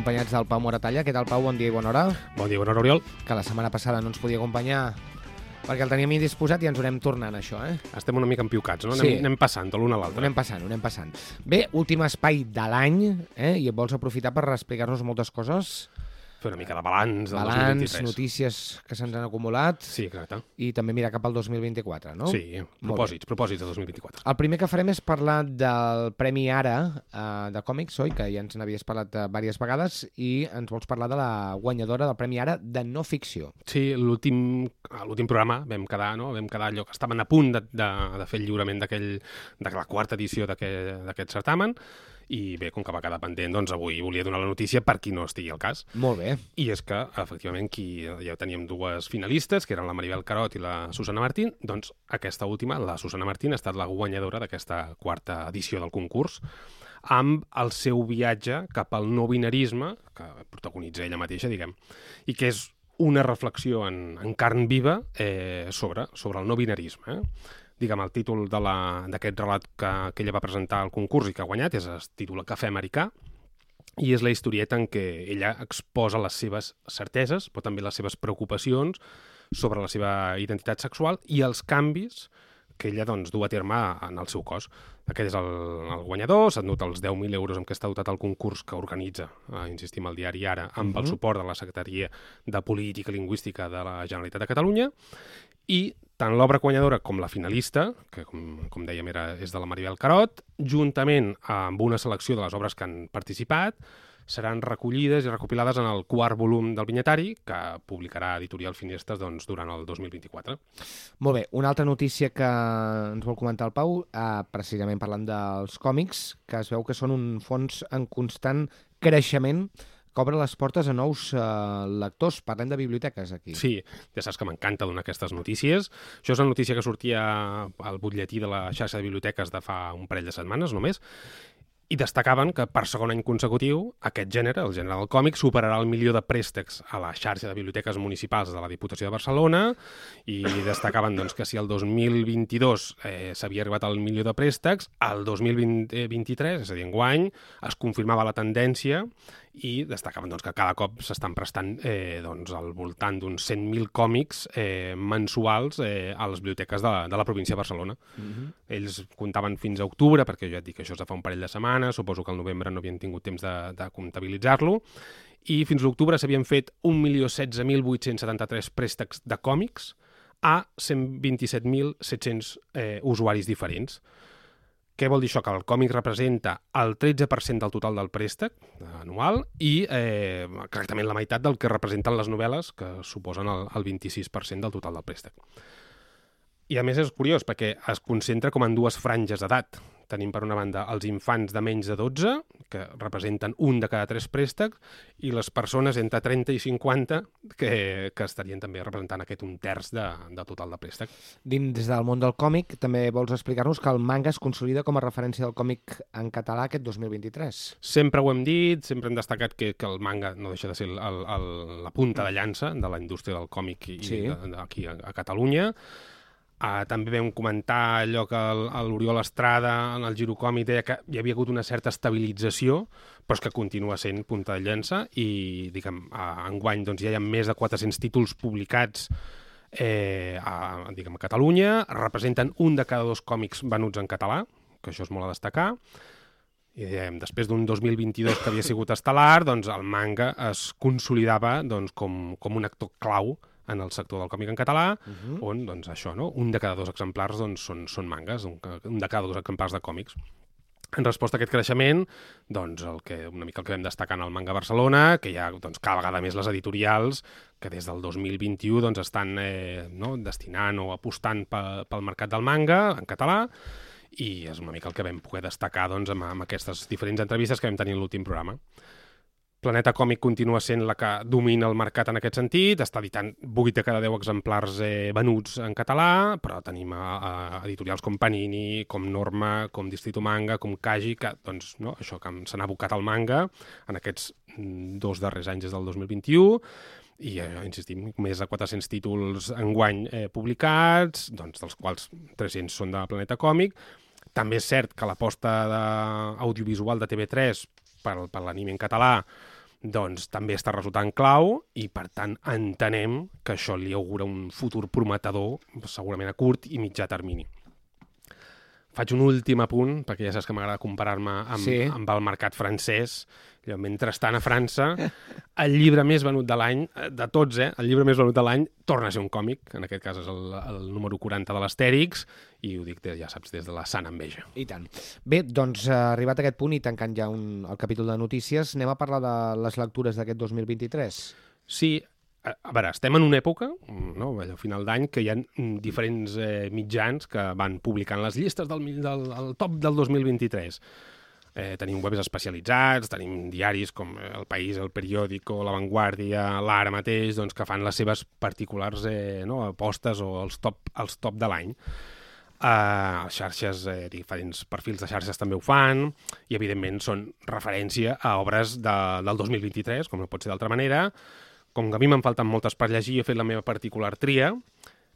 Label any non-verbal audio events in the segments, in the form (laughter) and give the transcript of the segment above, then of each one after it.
acompanyats del Pau Moratalla. Què tal, Pau? Bon dia i bona hora. Bon dia, bona hora, Oriol. Que la setmana passada no ens podia acompanyar perquè el teníem indisposat i ens ho anem tornant, això, eh? Estem una mica empiucats, no? Sí. Anem, anem passant de l'un a l'altre. anem passant, anem passant. Bé, últim espai de l'any, eh? I vols aprofitar per explicar-nos moltes coses? Fer una mica de balanç del Balanç, 2023. notícies que se'ns han acumulat Sí, exacte. i també mirar cap al 2024, no? Sí, propòsits, propòsits de 2024. El primer que farem és parlar del Premi Ara eh, de còmics, oi? Que ja ens n'havies parlat eh, diverses vegades i ens vols parlar de la guanyadora del Premi Ara de no ficció. Sí, l'últim programa vam quedar, no? Vam quedar allò que estaven a punt de, de, de fer el lliurament d'aquell de la quarta edició d'aquest certamen i bé, com que va quedar pendent, doncs avui volia donar la notícia per qui no estigui al cas. Molt bé. I és que, efectivament, qui ja teníem dues finalistes, que eren la Maribel Carot i la Susana Martín, doncs aquesta última, la Susana Martín, ha estat la guanyadora d'aquesta quarta edició del concurs amb el seu viatge cap al no binarisme, que protagonitza ella mateixa, diguem, i que és una reflexió en, en carn viva eh, sobre, sobre el no binarisme. Eh? Diguem, el títol d'aquest relat que, que ella va presentar al concurs i que ha guanyat és, es titula Cafè americà, i és la historieta en què ella exposa les seves certeses, però també les seves preocupacions sobre la seva identitat sexual i els canvis que ella doncs, du a terme en el seu cos. Aquest és el, el guanyador, s'han dut els 10.000 euros amb què està dotat el concurs que organitza, eh, insistim, el diari Ara, amb el Mhm. suport de la Secretaria de Política Lingüística de la Generalitat de Catalunya, i tant l'obra guanyadora com la finalista, que com, com dèiem era, és de la Maribel Carot, juntament amb una selecció de les obres que han participat, seran recollides i recopilades en el quart volum del vinyetari, que publicarà Editorial Finestres doncs, durant el 2024. Molt bé, una altra notícia que ens vol comentar el Pau, eh, precisament parlant dels còmics, que es veu que són un fons en constant creixement que obre les portes a nous eh, lectors. Parlem de biblioteques aquí. Sí, ja saps que m'encanta donar aquestes notícies. Això és una notícia que sortia al butlletí de la xarxa de biblioteques de fa un parell de setmanes només, i destacaven que per segon any consecutiu aquest gènere, el gènere del còmic, superarà el milió de préstecs a la xarxa de biblioteques municipals de la Diputació de Barcelona i destacaven doncs, que si el 2022 eh, s'havia arribat al milió de préstecs, el 2023, és a dir, enguany, es confirmava la tendència i destacaven doncs, que cada cop s'estan prestant eh, doncs, al voltant d'uns 100.000 còmics eh, mensuals eh, a les biblioteques de, de la província de Barcelona. Mm -hmm. Ells comptaven fins a octubre, perquè jo ja et dic que això és de fa un parell de setmanes, suposo que al novembre no havien tingut temps de, de comptabilitzar-lo, i fins a l'octubre s'havien fet 1.016.873 préstecs de còmics a 127.700 eh, usuaris diferents. Què vol dir això? Que el còmic representa el 13% del total del préstec eh, anual i eh, exactament la meitat del que representen les novel·les, que suposen el, el 26% del total del préstec. I a més és curiós perquè es concentra com en dues franges d'edat. Tenim per una banda els infants de menys de 12, que representen un de cada tres préstecs, i les persones entre 30 i 50, que, que estarien també representant aquest un terç de, de total de préstec. Dins del món del còmic, també vols explicar-nos que el manga es consolida com a referència del còmic en català aquest 2023. Sempre ho hem dit, sempre hem destacat que, que el manga no deixa de ser el, el, el, la punta de llança de la indústria del còmic i, Sí. sí. de, de, aquí a, a Catalunya. Uh, també vam comentar allò que l'Oriol Estrada en el Giro Còmic deia que hi havia hagut una certa estabilització, però és que continua sent punta de llança i, diguem, uh, enguany doncs, ja hi ha més de 400 títols publicats eh, a, diguem, a Catalunya, representen un de cada dos còmics venuts en català, que això és molt a destacar, i dèiem, després d'un 2022 que havia sigut estel·lar, doncs el manga es consolidava doncs, com, com un actor clau en el sector del còmic en català, Uh -huh. on doncs, això, no? un de cada dos exemplars doncs, són, són mangas, un, un de cada dos exemplars de còmics. En resposta a aquest creixement, doncs, el que, una mica el que vam destacar en el Manga Barcelona, que hi ha doncs, cada vegada més les editorials que des del 2021 doncs, estan eh, no, destinant o apostant pe, pel mercat del manga en català, i és una mica el que vam poder destacar doncs, amb, amb aquestes diferents entrevistes que vam tenir en l'últim programa. Planeta Còmic continua sent la que domina el mercat en aquest sentit, està editant 8 de cada 10 exemplars eh, venuts en català, però tenim a, a editorials com Panini, com Norma, com Distrito Manga, com Kaji, que doncs, no, això que se n'ha abocat al manga en aquests mm, dos darrers anys des del 2021, i, eh, insistim, més de 400 títols enguany eh, publicats, doncs, dels quals 300 són de Planeta Còmic. També és cert que l'aposta audiovisual de TV3 per, per l'anime en català doncs també està resultant clau i, per tant, entenem que això li augura un futur prometedor, segurament a curt i mitjà termini. Faig un últim apunt, perquè ja saps que m'agrada comparar-me amb, Sí. amb el mercat francès. Allò, mentrestant, a França, el llibre més venut de l'any, eh, de tots, eh, el llibre més venut de l'any torna a ser un còmic, en aquest cas és el, el número 40 de l'Astèrix, i ho dic, ja saps, des de la sana enveja. I tant. Bé, doncs, eh, arribat a aquest punt i tancant ja un, el capítol de notícies, anem a parlar de les lectures d'aquest 2023. Sí, a, veure, estem en una època, no, allò, final d'any, que hi ha mm, diferents eh, mitjans que van publicant les llistes del, del, del top del 2023. Eh, tenim webs especialitzats, tenim diaris com eh, El País, El Periódico, La Vanguardia, l'Ara mateix, doncs, que fan les seves particulars eh, no, apostes o els top, els top de l'any. Uh, xarxes, eh, diferents perfils de xarxes també ho fan, i evidentment són referència a obres de, del 2023, com no pot ser d'altra manera. Com que a mi me'n falten moltes per llegir, he fet la meva particular tria.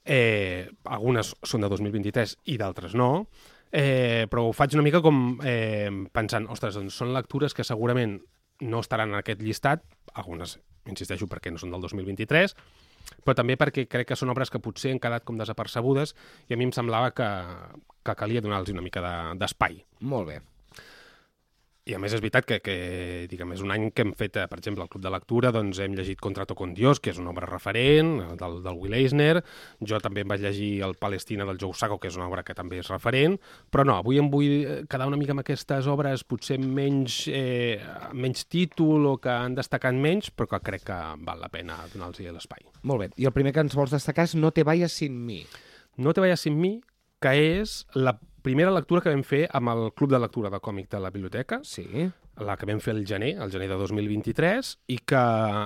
Eh, algunes són de 2023 i d'altres no. Eh, però ho faig una mica com eh, pensant, ostres, doncs són lectures que segurament no estaran en aquest llistat, algunes, insisteixo, perquè no són del 2023, però també perquè crec que són obres que potser han quedat com desapercebudes i a mi em semblava que, que calia donar-los una mica de- d'espai. De, Molt bé. I a més és veritat que, que diguem, és un any que hem fet, eh, per exemple, al Club de Lectura, doncs hem llegit Contrato con Dios, que és una obra referent, eh, del, del Will Eisner, jo també em vaig llegir el Palestina del Joe Sacco, que és una obra que també és referent, però no, avui em vull eh, quedar una mica amb aquestes obres potser menys, eh, menys títol o que han destacat menys, però que crec que val la pena donar-los l'espai. Molt bé. I el primer que ens vols destacar és No te vayas sin mi. No te vayas sin mi, que és la primera lectura que vam fer amb el Club de Lectura de Còmic de la Biblioteca, Sí. la que vam fer el gener, el gener de 2023, i que,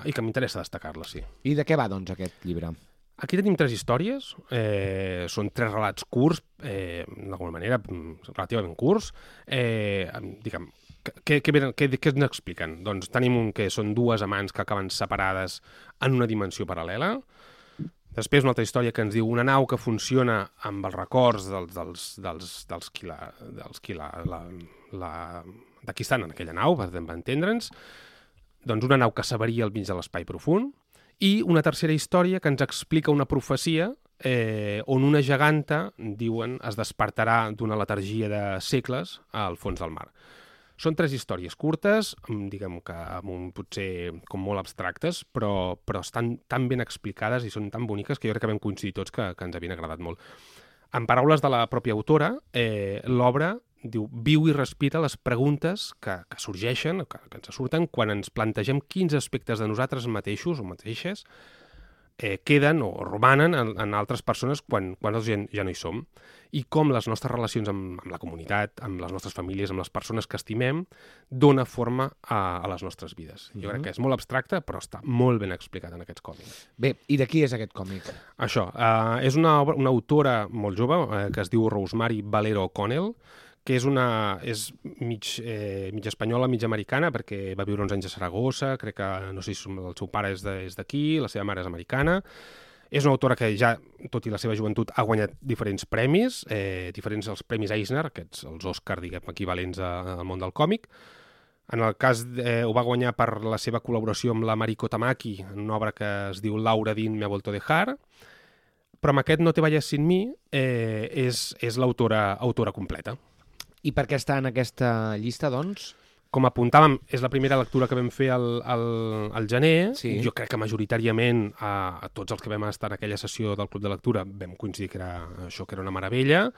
i que m'interessa destacar-la, sí. I de què va, doncs, aquest llibre? Aquí tenim tres històries, eh, són tres relats curts, eh, d'alguna manera, mm, relativament curts. Eh, diguem, què, què, venen- què, què ens expliquen? Doncs tenim un que són dues amants que acaben separades en una dimensió paral·lela, Després una altra història que ens diu una nau que funciona amb els records dels, dels, dels, dels qui, la, dels qui la, la, la, de qui estan en aquella nau, per entendre'ns. Doncs una nau que s'avaria al mig de l'espai profund. I una tercera història que ens explica una profecia eh, on una geganta, diuen, es despertarà d'una letargia de segles al fons del mar. Són tres històries curtes, diguem que amb un, potser com molt abstractes, però, però estan tan ben explicades i són tan boniques que jo crec que vam coincidir tots que, que ens havien agradat molt. En paraules de la pròpia autora, eh, l'obra diu, viu i respira les preguntes que, que sorgeixen, que, que ens surten, quan ens plantegem quins aspectes de nosaltres mateixos o mateixes eh, queden o romanen en, en altres persones quan, quan nosaltres ja, ja no hi som i com les nostres relacions amb, amb la comunitat, amb les nostres famílies, amb les persones que estimem, dona forma a, a les nostres vides. Jo crec que és molt abstracte, però està molt ben explicat en aquests còmics. Bé, i de qui és aquest còmic? Això, eh, és una, obra, una autora molt jove eh, que es diu Rosemary Valero O'Connell, que és, una, és mig, eh, mig espanyola, mig americana, perquè va viure uns anys a Saragossa, crec que, no sé si el seu pare és d'aquí, la seva mare és americana. És una autora que ja, tot i la seva joventut, ha guanyat diferents premis, eh, diferents els premis Eisner, aquests, els Òscar, diguem, equivalents al món del còmic. En el cas, eh, ho va guanyar per la seva col·laboració amb la Mariko Tamaki, en una obra que es diu Laura Din me ha vuelto dejar, però amb aquest No te vayas sin mi eh, és, és l'autora autora completa. I per què està en aquesta llista, doncs? Com apuntàvem, és la primera lectura que vam fer al, al, al gener. Sí. Jo crec que majoritàriament a, a tots els que vam estar en aquella sessió del Club de Lectura vam coincidir que era això que era una meravella.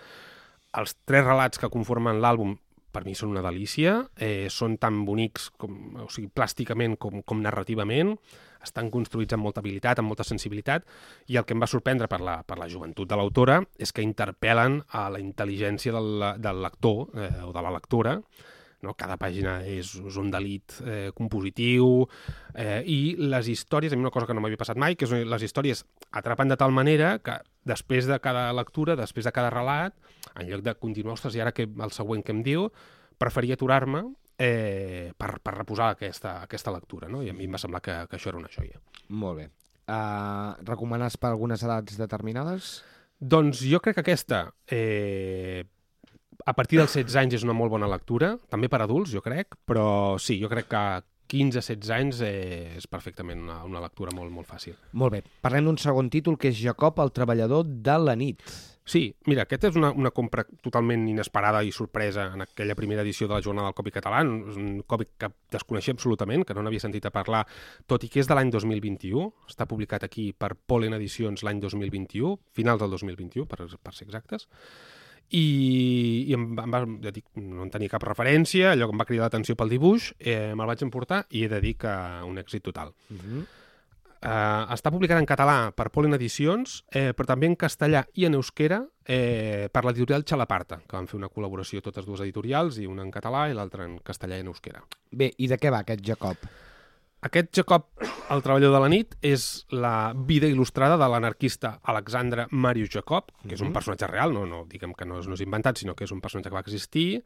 Els tres relats que conformen l'àlbum per mi són una delícia, eh, són tan bonics com, o sigui, plàsticament com, com narrativament, estan construïts amb molta habilitat, amb molta sensibilitat, i el que em va sorprendre per la, per la joventut de l'autora és que interpel·len a la intel·ligència del, del lector eh, o de la lectora, no? cada pàgina és, és un delit eh, compositiu eh, i les històries, a mi una cosa que no m'havia passat mai, que és les històries atrapen de tal manera que després de cada lectura, després de cada relat, en lloc de continuar, ostres, i ara que el següent que em diu, preferia aturar-me eh, per, per reposar aquesta, aquesta lectura, no? i a mi em va semblar que, que això era una joia. Molt bé. Uh, recomanes per algunes edats determinades? Doncs jo crec que aquesta, eh, a partir dels 16 anys és una molt bona lectura, també per adults, jo crec, però sí, jo crec que 15-16 anys eh, és perfectament una, una lectura molt, molt fàcil. Molt bé. Parlem d'un segon títol, que és Jacob, el treballador de la nit. Sí, mira, aquest és una, una compra totalment inesperada i sorpresa en aquella primera edició de la Jornada del Còmic Català, un còmic que desconeixia absolutament, que no n'havia sentit a parlar, tot i que és de l'any 2021, està publicat aquí per Polen Edicions l'any 2021, finals del 2021, per, per ser exactes, i, i em, em va, ja dic, no en tenia cap referència, allò que em va cridar l'atenció pel dibuix, eh, me'l vaig emportar i he de dir que un èxit total. Uh -huh. Uh, està publicat en català per Polen Edicions, eh, però també en castellà i en euskera eh, per l'editorial Xalaparta, que van fer una col·laboració totes dues editorials, i una en català i l'altra en castellà i en euskera. Bé, i de què va aquest Jacob? Aquest Jacob, el treballador de la nit, és la vida il·lustrada de l'anarquista Alexandre Marius Jacob, que és un Mhm. personatge real, no, no diguem que no és, no és inventat, sinó que és un personatge que va existir,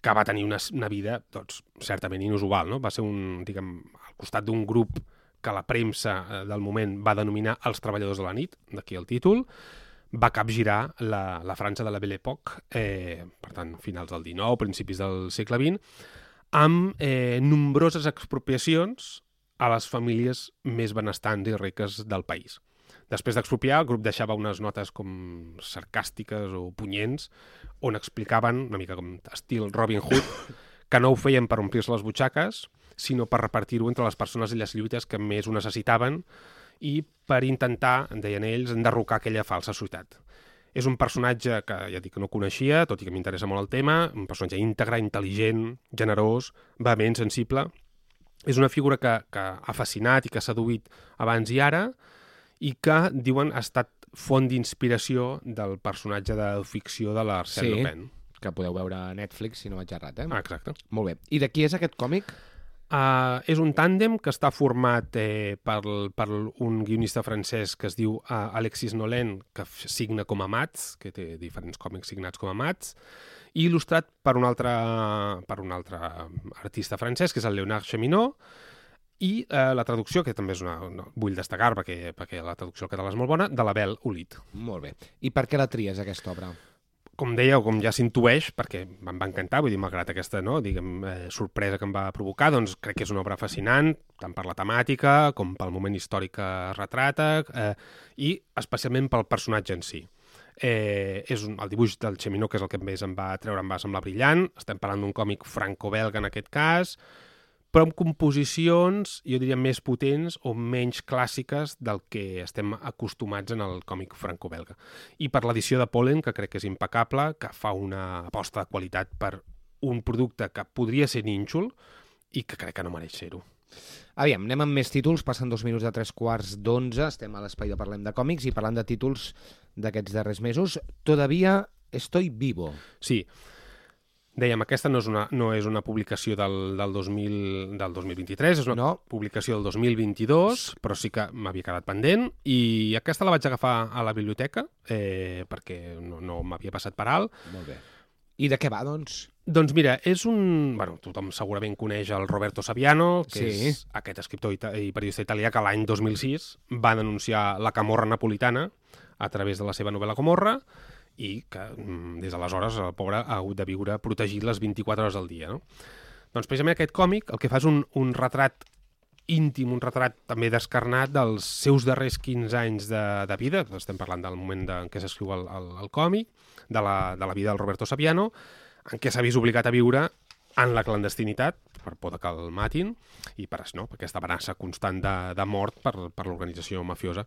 que va tenir una, una vida, doncs, certament inusual, no? Va ser un, diguem, al costat d'un grup que la premsa eh, del moment va denominar els treballadors de la nit, d'aquí el títol, va capgirar la, la França de la Belle Époque, eh, per tant, finals del XIX, principis del segle XX, amb eh, nombroses expropiacions a les famílies més benestants i riques del país. Després d'expropiar, el grup deixava unes notes com sarcàstiques o punyents on explicaven, una mica com estil Robin Hood, que no ho feien per omplir-se les butxaques, sinó per repartir-ho entre les persones i les lluites que més ho necessitaven i per intentar, en deien ells, enderrocar aquella falsa societat. És un personatge que ja dic que no coneixia, tot i que m'interessa molt el tema, un personatge íntegre, intel·ligent, generós, vehement, sensible. És una figura que, que ha fascinat i que s'ha seduït abans i ara i que, diuen, ha estat font d'inspiració del personatge de ficció de l'Arsène Sí. Lupin. Que podeu veure a Netflix, si no vaig errat, eh? Ah, exacte. Molt bé. I de qui és aquest còmic? Uh, és un tàndem que està format eh, per, per un guionista francès que es diu uh, Alexis Nolent, que signa com a Mats, que té diferents còmics signats com a Mats, i il·lustrat per un altre, per un altre artista francès, que és el Leonard Cheminot, i eh, la traducció, que també és una, no, vull destacar perquè, perquè la traducció al català és molt bona, de l'Abel Olit. Molt bé. I per què la tries, aquesta obra? Com deia, o com ja s'intueix, perquè em va encantar, vull dir, malgrat aquesta no, diguem, eh, sorpresa que em va provocar, doncs crec que és una obra fascinant, tant per la temàtica com pel moment històric que retrata, eh, i especialment pel personatge en si. Eh, és un, el dibuix del Cheminot, que és el que més em va treure, em va semblar brillant. Estem parlant d'un còmic franco-belga en aquest cas, però amb composicions, jo diria, més potents o menys clàssiques del que estem acostumats en el còmic franco-belga. I per l'edició de Polen, que crec que és impecable, que fa una aposta de qualitat per un producte que podria ser nínxol i que crec que no mereix ser-ho. Aviam, anem amb més títols, passen dos minuts de tres quarts d'onze, estem a l'espai de Parlem de Còmics i parlant de títols d'aquests darrers mesos. Todavía estoy vivo. Sí, dèiem, aquesta no és una, no és una publicació del, del, 2000, del 2023, és una No. publicació del 2022, però sí que m'havia quedat pendent, i aquesta la vaig agafar a la biblioteca, eh, perquè no, no m'havia passat per alt. Molt bé. I de què va, doncs? Doncs mira, és un... Bueno, tothom segurament coneix el Roberto Saviano, que Sí. és aquest escriptor ita i periodista italià que l'any 2006 va denunciar la camorra napolitana a través de la seva novel·la Comorra i que mm, des d'aleshores el pobre ha hagut de viure protegit les 24 hores al dia. No? Doncs precisament aquest còmic el que fa és un, un retrat íntim, un retrat també descarnat dels seus darrers 15 anys de, de vida, estem parlant del moment de, en què s'escriu el, el, el còmic, de la, de la vida del Roberto Saviano, en què s'ha vist obligat a viure en la clandestinitat, per por que el matin, i per, no, per aquesta amenaça constant de, de mort per, per l'organització mafiosa.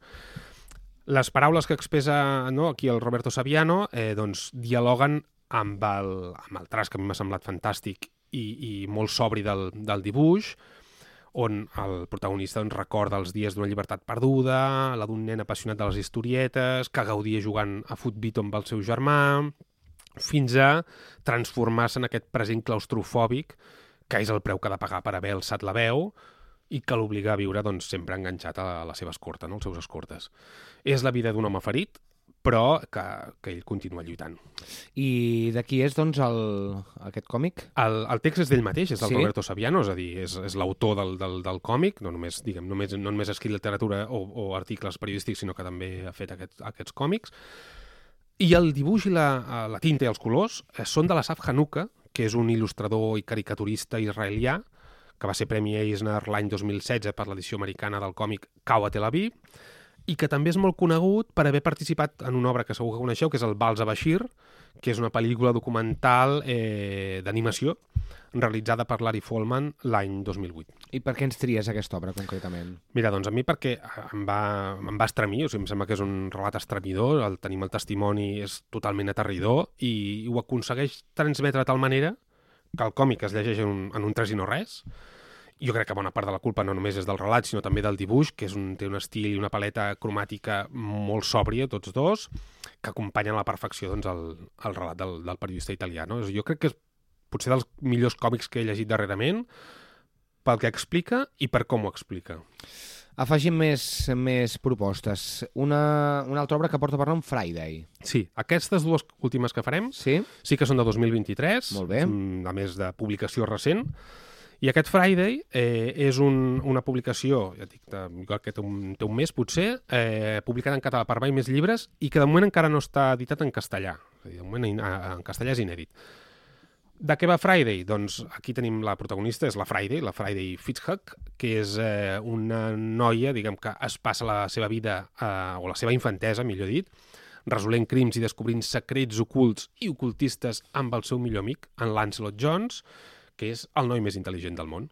Les paraules que expressa no, aquí el Roberto Saviano eh, doncs, dialoguen amb el, amb el traç que a mi m'ha semblat fantàstic i, i molt sobri del, del dibuix, on el protagonista doncs, recorda els dies d'una llibertat perduda, la d'un nen apassionat de les historietes, que gaudia jugant a futbito amb el seu germà, fins a transformar-se en aquest present claustrofòbic, que és el preu que ha de pagar per haver alçat la veu, i que l'obliga a viure doncs, sempre enganxat a la seva escorta, no? als seus escortes. És la vida d'un home ferit, però que, que ell continua lluitant. I de qui és, doncs, el, aquest còmic? El, el text és d'ell mateix, és del Sí? Roberto Saviano, és a dir, és, és l'autor del, del, del còmic, no només, diguem, només, no només ha escrit literatura o, o articles periodístics, sinó que també ha fet aquest, aquests còmics. I el dibuix i la, la tinta i els colors eh, són de l'Asaf Hanuka, que és un il·lustrador i caricaturista israelià, que va ser Premi Eisner l'any 2016 per l'edició americana del còmic Cau a Tel Aviv, i que també és molt conegut per haver participat en una obra que segur que coneixeu, que és el Vals a Bashir, que és una pel·lícula documental eh, d'animació realitzada per Larry Folman l'any 2008. I per què ens tries aquesta obra, concretament? Mira, doncs a mi perquè em va, em va estremir, o sigui, em sembla que és un relat estremidor, el tenim el testimoni és totalment aterridor i, i ho aconsegueix transmetre de tal manera que el còmic es llegeix en un, en un tres i no res, jo crec que bona part de la culpa no només és del relat, sinó també del dibuix, que és un, té un estil i una paleta cromàtica molt sòbria, tots dos, que acompanyen a la perfecció doncs, el, el relat del, del periodista italià. No? Jo crec que és potser dels millors còmics que he llegit darrerament, pel que explica i per com ho explica. Afegim més, més propostes. Una, una altra obra que porta parlar un Friday. Sí, aquestes dues últimes que farem sí, sí que són de 2023, Molt bé. mm, a més de publicació recent, i aquest Friday eh, és un, una publicació, ja dic, igual que té un, té un mes potser, eh, publicada en català per Mai Més Llibres i que de moment encara no està editat en castellà. És a dir, de moment a- en castellà és inèdit. De què va Friday? Doncs aquí tenim la protagonista, és la Friday, la Friday Fitzhugh, que és eh, una noia, diguem que es passa la seva vida, eh, o la seva infantesa, millor dit, resolent crims i descobrint secrets ocults i ocultistes amb el seu millor amic, en Lancelot Jones, que és el noi més intel·ligent del món.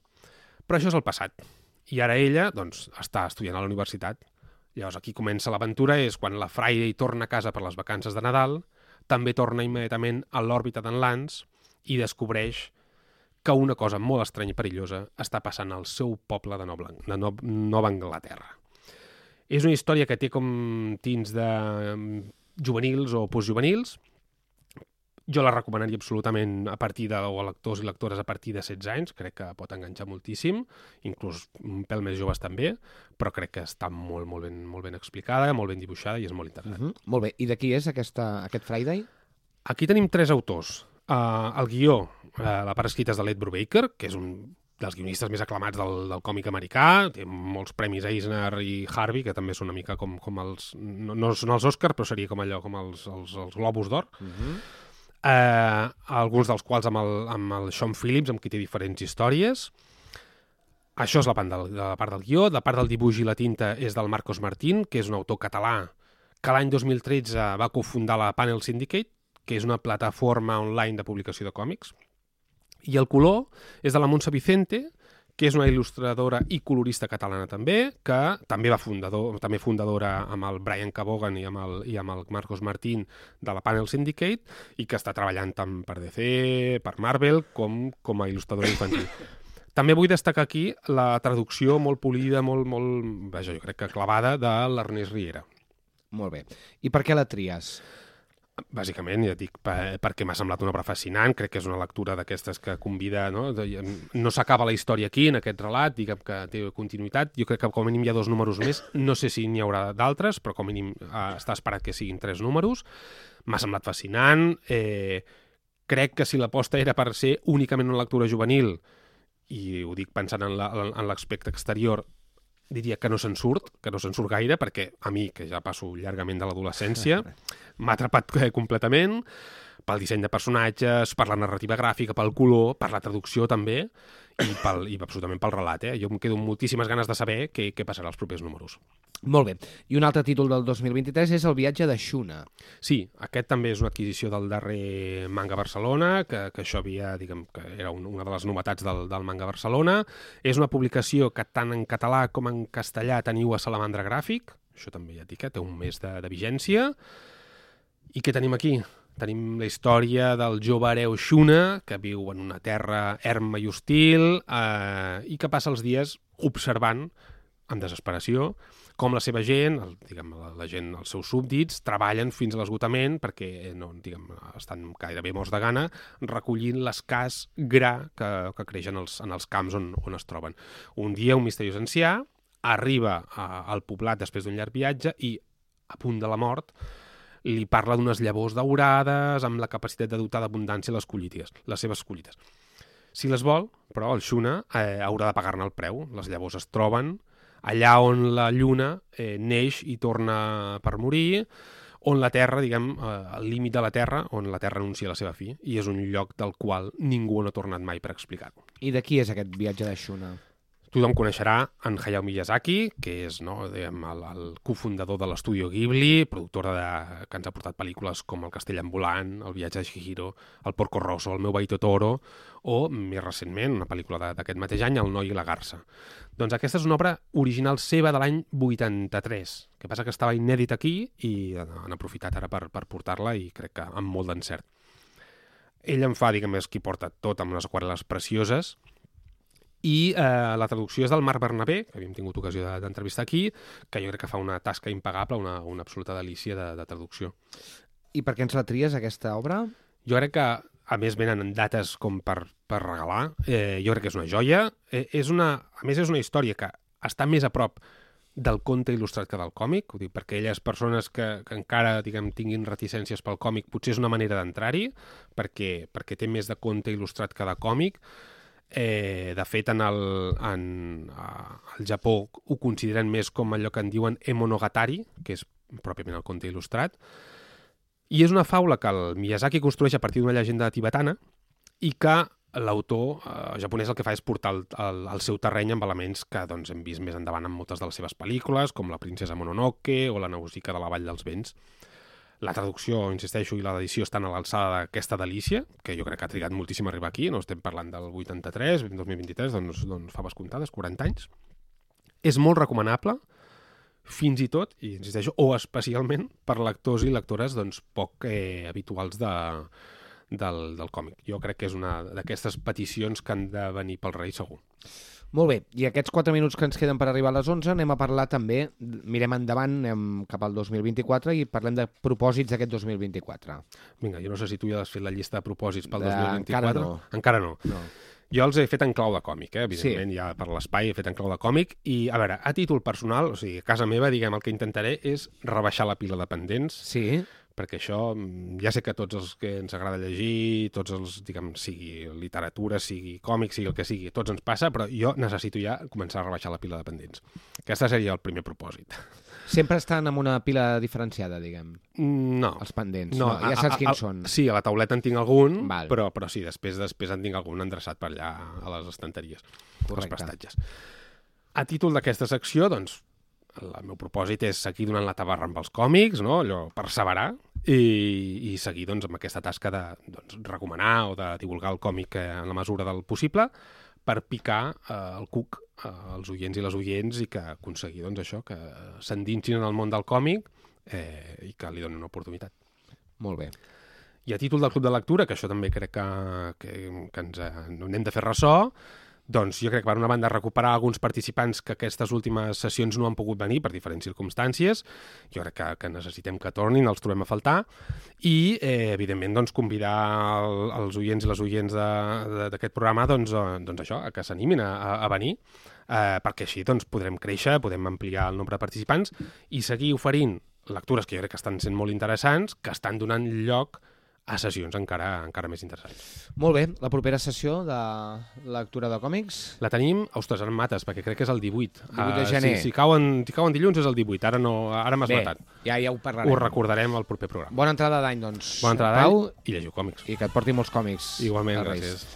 Però això és el passat. I ara ella, doncs, està estudiant a la universitat. Llavors, aquí comença l'aventura, és quan la Friday torna a casa per les vacances de Nadal, també torna immediatament a l'òrbita d'en Lance i descobreix que una cosa molt estranya i perillosa està passant al seu poble de Nova, de no Nova Anglaterra. És una història que té com tins de juvenils o postjuvenils. Jo la recomanaria absolutament a partir de, o a lectors i lectores a partir de 16 anys, crec que pot enganxar moltíssim, inclús un pèl més joves també, però crec que està molt, molt, ben, molt ben explicada, molt ben dibuixada i és molt interessant. uh -huh. molt bé. I de qui és aquesta, aquest Friday? Aquí tenim tres autors. Uh, el guió, uh, la part escrita és de l'Ed Brubaker, que és un dels guionistes més aclamats del, del còmic americà, té molts premis Eisner i Harvey, que també són una mica com, com els... No, no són els Oscars, però seria com allò, com els, els, els Globus d'Or. Uh -huh. eh, alguns dels quals amb el, amb el Sean Phillips, amb qui té diferents històries. Això és la part, del, de la part del guió. La part del dibuix i la tinta és del Marcos Martín, que és un autor català que l'any 2013 va cofundar la Panel Syndicate, que és una plataforma online de publicació de còmics. I el color és de la Montse Vicente, que és una il·lustradora i colorista catalana també, que també va fundador, també fundadora amb el Brian Cabogan i amb el, i amb el Marcos Martín de la Panel Syndicate i que està treballant tant per DC, per Marvel, com, com a il·lustradora infantil. (laughs) També vull destacar aquí la traducció molt polida, molt, molt, vaja, jo crec que clavada, de l'Ernest Riera. Molt bé. I per què la tries? Bàsicament, ja et dic, per, perquè m'ha semblat una obra fascinant, crec que és una lectura d'aquestes que convida... No, no s'acaba la història aquí, en aquest relat, diguem que té continuïtat. Jo crec que com a mínim hi ha dos números més. No sé si n'hi haurà d'altres, però com a mínim eh, està esperat que siguin tres números. M'ha semblat fascinant. Eh, crec que si l'aposta era per ser únicament una lectura juvenil, i ho dic pensant en l'aspecte exterior, diria que no se'n surt, que no se'n surt gaire, perquè a mi, que ja passo llargament de l'adolescència, (laughs) m'ha atrapat eh, completament pel disseny de personatges, per la narrativa gràfica, pel color, per la traducció també, i, pel, i absolutament pel relat. Eh? Jo em quedo moltíssimes ganes de saber què, què passarà als propers números. Molt bé. I un altre títol del 2023 és El viatge de Xuna. Sí, aquest també és una adquisició del darrer Manga Barcelona, que, que això havia, diguem, que era un, una de les novetats del, del Manga Barcelona. És una publicació que tant en català com en castellà teniu a Salamandra Gràfic, això també ja dic, eh, té un mes de, de vigència. I què tenim aquí? Tenim la història del jove hereu Xuna, que viu en una terra erma i hostil eh, i que passa els dies observant, amb desesperació, com la seva gent, el, diguem, la, la gent, els seus súbdits, treballen fins a l'esgotament perquè eh, no, diguem, estan gairebé morts de gana recollint l'escàs gra que, que creix en els, en els camps on, on es troben. Un dia un misteriós ancià arriba a, al poblat després d'un llarg viatge i, a punt de la mort, li parla d'unes llavors daurades amb la capacitat de dotar d'abundància les collites, les seves collites. Si les vol, però el Xuna eh, haurà de pagar-ne el preu. Les llavors es troben allà on la lluna eh, neix i torna per morir, on la Terra, diguem, eh, límit de la Terra, on la Terra anuncia la seva fi, i és un lloc del qual ningú no ha tornat mai per explicar-ho. I de qui és aquest viatge de Shuna? Tothom coneixerà en Hayao Miyazaki, que és no, diguem, el, el cofundador de l'estudio Ghibli, productora de, que ens ha portat pel·lícules com El castell ambulant, El viatge de Shihiro, El porco rosso, El meu veí Totoro, o, més recentment, una pel·lícula d'aquest mateix any, El noi i la garça. Doncs aquesta és una obra original seva de l'any 83, que passa que estava inèdit aquí i han aprofitat ara per, per portar-la i crec que amb molt d'encert. Ell en fa, diguem, és qui porta tot amb unes aquarel·les precioses, i eh, la traducció és del Marc Bernabé, que havíem tingut ocasió d'entrevistar aquí, que jo crec que fa una tasca impagable, una, una absoluta delícia de, de traducció. I per què ens la tries, aquesta obra? Jo crec que, a més, venen en dates com per, per regalar. Eh, jo crec que és una joia. Eh, és una, a més, és una història que està més a prop del conte il·lustrat que del còmic, ho dic perquè aquelles persones que, que encara diguem, tinguin reticències pel còmic potser és una manera d'entrar-hi, perquè, perquè té més de conte il·lustrat que de còmic, Eh, de fet, en el, en, al Japó ho consideren més com allò que en diuen emonogatari, que és pròpiament el conte il·lustrat, i és una faula que el Miyazaki construeix a partir d'una llegenda tibetana i que l'autor eh, japonès el que fa és portar el, el, el seu terreny amb elements que doncs, hem vist més endavant en moltes de les seves pel·lícules, com La princesa Mononoke o La Nausicaa de la Vall dels Vents. La traducció, insisteixo, i l'edició estan a l'alçada d'aquesta delícia, que jo crec que ha trigat moltíssim a arribar aquí, no estem parlant del 83, 2023, doncs, doncs fa comptades, 40 anys. És molt recomanable, fins i tot, i insisteixo, o especialment per lectors i lectores doncs, poc eh, habituals de, del, del còmic. Jo crec que és una d'aquestes peticions que han de venir pel rei segur. Molt bé, i aquests 4 minuts que ens queden per arribar a les 11 anem a parlar també, mirem endavant, anem cap al 2024 i parlem de propòsits d'aquest 2024. Vinga, jo no sé si tu ja has fet la llista de propòsits pel de... 2024. Encara no. Encara no. no. Jo els he fet en clau de còmic, eh? evidentment, sí. ja per l'espai he fet en clau de còmic, i a veure, a títol personal, o sigui, a casa meva, diguem, el que intentaré és rebaixar la pila de pendents, sí perquè això mm, ja sé que tots els que ens agrada llegir, tots els, diguem, sigui literatura, sigui còmic, sigui el que sigui, tots ens passa, però jo necessito ja començar a rebaixar la pila de pendents. Aquesta seria el primer propòsit. Sempre estan amb una pila diferenciada, diguem? Mm, no. Els pendents? No, no ja saps a, a, quins són. Sí, a la tauleta en tinc algun, Val. però, però sí, després després en tinc algun endreçat per allà a les estanteries, Correcte. als prestatges. A títol d'aquesta secció, doncs, el meu propòsit és seguir donant la tabarra amb els còmics, no? allò, perseverar, i, i seguir doncs, amb aquesta tasca de doncs, recomanar o de divulgar el còmic eh, en la mesura del possible per picar eh, el cuc eh, als oients i les oients i que aconseguir doncs, això, que s'endinsin en el món del còmic eh, i que li donin una oportunitat. Molt bé. I a títol del Club de Lectura, que això també crec que, que, que ens eh, n'hem de fer ressò, doncs jo crec que per una banda recuperar alguns participants que aquestes últimes sessions no han pogut venir per diferents circumstàncies, jo crec que, que necessitem que tornin, els trobem a faltar, i eh, evidentment doncs, convidar el, els oients i les oients d'aquest programa doncs, eh, doncs això, a que s'animin a, a venir, eh, perquè així doncs, podrem créixer, podem ampliar el nombre de participants i seguir oferint lectures que jo crec que estan sent molt interessants, que estan donant lloc a a sessions encara encara més interessants. Molt bé, la propera sessió de lectura de còmics? La tenim, ostres, ara mates, perquè crec que és el 18. 18 de gener. Uh, si, si, cauen, si cauen dilluns és el 18, ara, no, ara m'has matat. ja, ja ho parlarem. Ho recordarem al proper programa. Bona entrada d'any, doncs. Bona entrada d'any i llegiu còmics. I que et porti molts còmics. Igualment, gràcies.